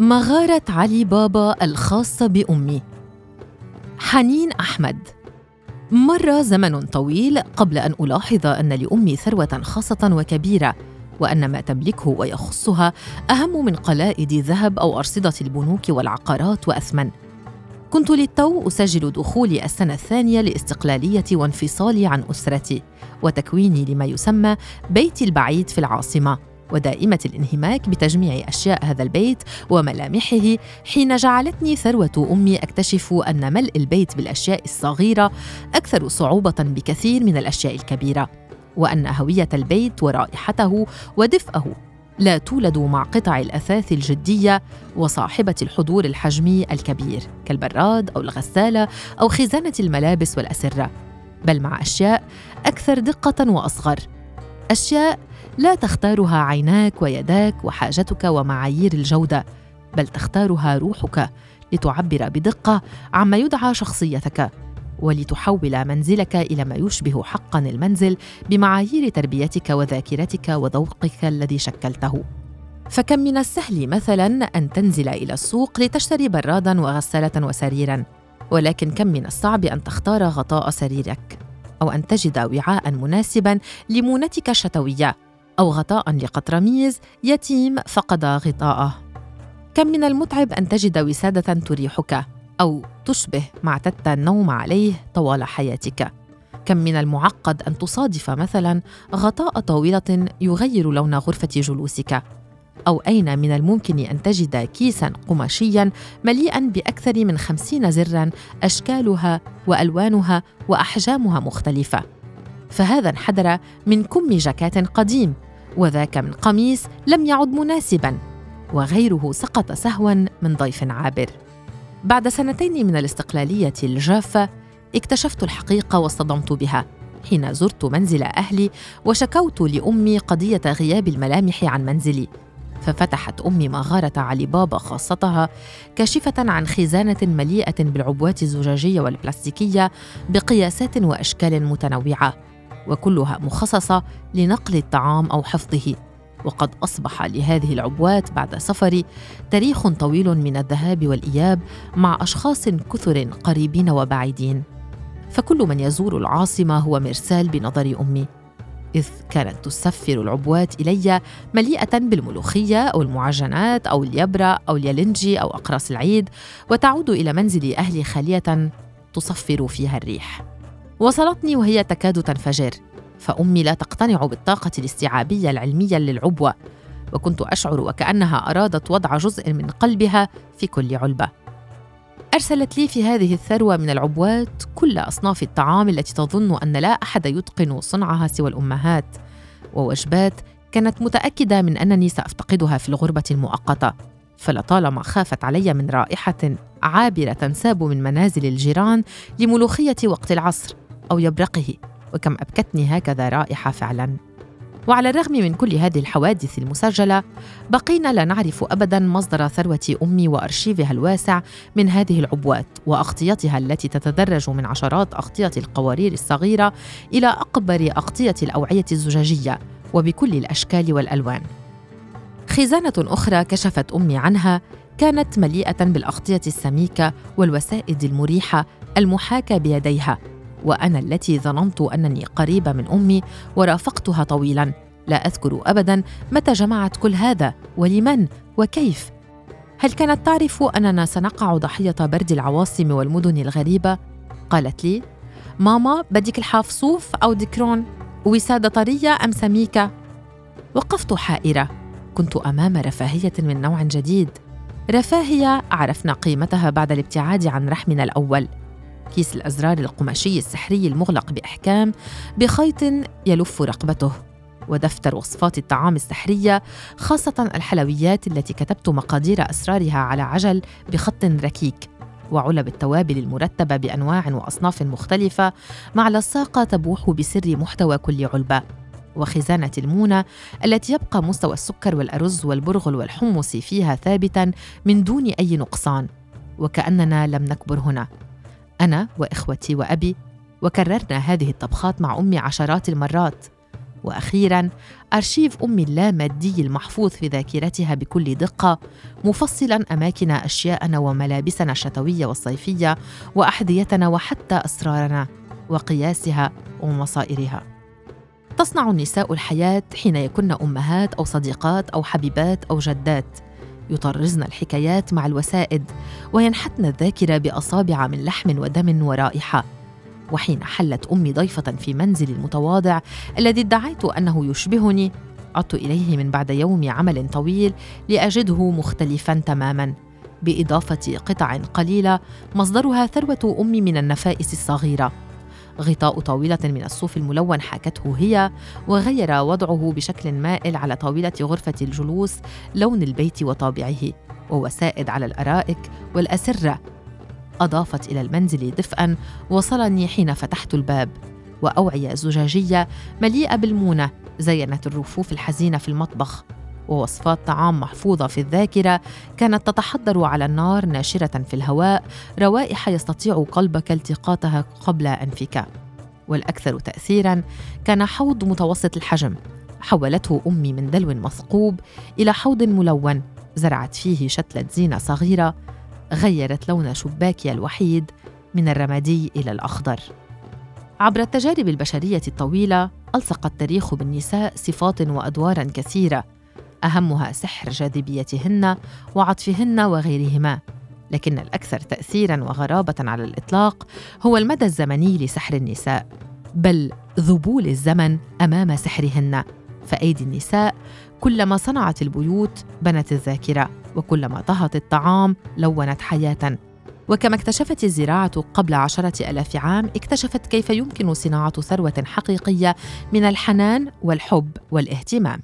مغارة علي بابا الخاصة بأمي حنين أحمد. مر زمن طويل قبل أن ألاحظ أن لأمي ثروة خاصة وكبيرة وأن ما تملكه ويخصها أهم من قلائد ذهب أو أرصدة البنوك والعقارات وأثمن. كنت للتو أسجل دخولي السنة الثانية لاستقلاليتي وانفصالي عن أسرتي وتكويني لما يسمى بيتي البعيد في العاصمة. ودائمة الانهماك بتجميع أشياء هذا البيت وملامحه حين جعلتني ثروة أمي أكتشف أن ملء البيت بالأشياء الصغيرة أكثر صعوبة بكثير من الأشياء الكبيرة وأن هوية البيت ورائحته ودفئه لا تولد مع قطع الأثاث الجدية وصاحبة الحضور الحجمي الكبير كالبراد أو الغسالة أو خزانة الملابس والأسرة بل مع أشياء أكثر دقة وأصغر. أشياء لا تختارها عيناك ويداك وحاجتك ومعايير الجودة بل تختارها روحك لتعبر بدقة عما يدعى شخصيتك ولتحول منزلك إلى ما يشبه حقا المنزل بمعايير تربيتك وذاكرتك وذوقك الذي شكلته. فكم من السهل مثلا أن تنزل إلى السوق لتشتري برادا وغسالة وسريرا ولكن كم من الصعب أن تختار غطاء سريرك؟ أو أن تجد وعاء مناسبا لمونتك الشتويه أو غطاء لقطرميز يتيم فقد غطاءه. كم من المتعب أن تجد وسادة تريحك أو تشبه ما اعتدت النوم عليه طوال حياتك. كم من المعقد أن تصادف مثلا غطاء طاولة يغير لون غرفة جلوسك. أو أين من الممكن أن تجد كيسا قماشيا مليئا بأكثر من خمسين زرا أشكالها وألوانها وأحجامها مختلفة. فهذا انحدر من كم جاكات قديم وذاك من قميص لم يعد مناسبا وغيره سقط سهوا من ضيف عابر. بعد سنتين من الاستقلالية الجافة اكتشفت الحقيقة واصطدمت بها. حين زرت منزل أهلي وشكوت لأمي قضية غياب الملامح عن منزلي. ففتحت أمي مغارة علي بابا خاصتها كاشفة عن خزانة مليئة بالعبوات الزجاجية والبلاستيكية بقياسات وأشكال متنوعة وكلها مخصصة لنقل الطعام أو حفظه. وقد أصبح لهذه العبوات بعد سفري تاريخ طويل من الذهاب والإياب مع أشخاص كثر قريبين وبعيدين. فكل من يزور العاصمة هو مرسال بنظر أمي. إذ كانت تسفر العبوات إلي مليئة بالملوخية أو المعجنات أو اليبرة أو اليالنجي أو أقراص العيد وتعود إلى منزل أهلي خالية تصفر فيها الريح. وصلتني وهي تكاد تنفجر فأمي لا تقتنع بالطاقة الاستيعابية العلمية للعبوة وكنت أشعر وكأنها أرادت وضع جزء من قلبها في كل علبة. أرسلت لي في هذه الثروة من العبوات كل أصناف الطعام التي تظن أن لا أحد يتقن صنعها سوى الأمهات. ووجبات كانت متأكدة من أنني سأفتقدها في الغربة المؤقتة. فلطالما خافت علي من رائحة عابرة تنساب من منازل الجيران لملوخية وقت العصر أو يبرقه. وكم أبكتني هكذا رائحة فعلا. وعلى الرغم من كل هذه الحوادث المسجلة بقينا لا نعرف أبدا مصدر ثروة أمي وأرشيفها الواسع من هذه العبوات وأغطيتها التي تتدرج من عشرات أغطية القوارير الصغيرة إلى أكبر أغطية الأوعية الزجاجية وبكل الأشكال والألوان. خزانة أخرى كشفت أمي عنها كانت مليئة بالأغطية السميكة والوسائد المريحة المحاكاة بيديها وأنا التي ظننت أنني قريبه من أمي ورافقتها طويلا. لا أذكر ابدا متى جمعت كل هذا ولمن وكيف. هل كانت تعرف أننا سنقع ضحية برد العواصم والمدن الغريبة؟ قالت لي ماما بدك الحاف صوف أو ديكرون؟ وسادة طرية أم سميكة؟ وقفت حائرة. كنت أمام رفاهية من نوع جديد. رفاهية عرفنا قيمتها بعد الابتعاد عن رحمنا الأول. كيس الأزرار القماشي السحري المغلق بإحكام بخيط يلف رقبته ودفتر وصفات الطعام السحرية خاصة الحلويات التي كتبت مقادير أسرارها على عجل بخط ركيك وعلب التوابل المرتبة بأنواع وأصناف مختلفة مع لصاقة تبوح بسر محتوى كل علبة وخزانة المونة التي يبقى مستوى السكر والأرز والبرغل والحمص فيها ثابتا من دون أي نقصان وكأننا لم نكبر هنا. أنا وإخوتي وأبي وكررنا هذه الطبخات مع أمي عشرات المرات. وأخيرا أرشيف ام اللامادي المحفوظ في ذاكرتها بكل دقة مفصلا أماكن أشياءنا وملابسنا الشتوية والصيفية وأحذيتنا وحتى أسرارنا وقياسها ومصائرها. تصنع النساء الحياة حين يكن أمهات أو صديقات أو حبيبات أو جدات. يطرزن الحكايات مع الوسائد وينحتن الذاكرة بأصابع من لحم ودم ورائحة. وحين حلت أمي ضيفة في منزلي المتواضع الذي ادعيت أنه يشبهني عدت إليه من بعد يوم عمل طويل لأجده مختلفا تماما. بإضافة قطع قليلة مصدرها ثروة أمي من النفائس الصغيرة. غطاء طاولة من الصوف الملون حاكته هي وغير وضعه بشكل مائل على طاولة غرفة الجلوس لون البيت وطابعه ووسائد على الأرائك والأسرة. أضافت إلى المنزل دفئا وصلني حين فتحت الباب. وأوعية زجاجية مليئة بالمونة زينت الرفوف الحزينة في المطبخ. ووصفات طعام محفوظة في الذاكرة كانت تتحضر على النار ناشرة في الهواء روائح يستطيع قلبك التقاطها قبل أنفك. والأكثر تأثيرا كان حوض متوسط الحجم. حولته أمي من دلو مثقوب إلى حوض ملون زرعت فيه شتلة زينة صغيرة غيرت لون شباكي الوحيد من الرمادي إلى الأخضر. عبر التجارب البشرية الطويلة ألصق التاريخ بالنساء صفات وأدوارا كثيرة. أهمها سحر جاذبيتهن وعطفهن وغيرهما. لكن الأكثر تاثيرا وغرابة على الإطلاق هو المدى الزمني لسحر النساء بل ذبول الزمن أمام سحرهن. فأيدي النساء كلما صنعت البيوت بنت الذاكرة وكلما طهت الطعام لونت حياة. وكما اكتشفت الزراعة قبل عشرة ألاف عام اكتشفت كيف يمكن صناعة ثروة حقيقية من الحنان والحب والاهتمام.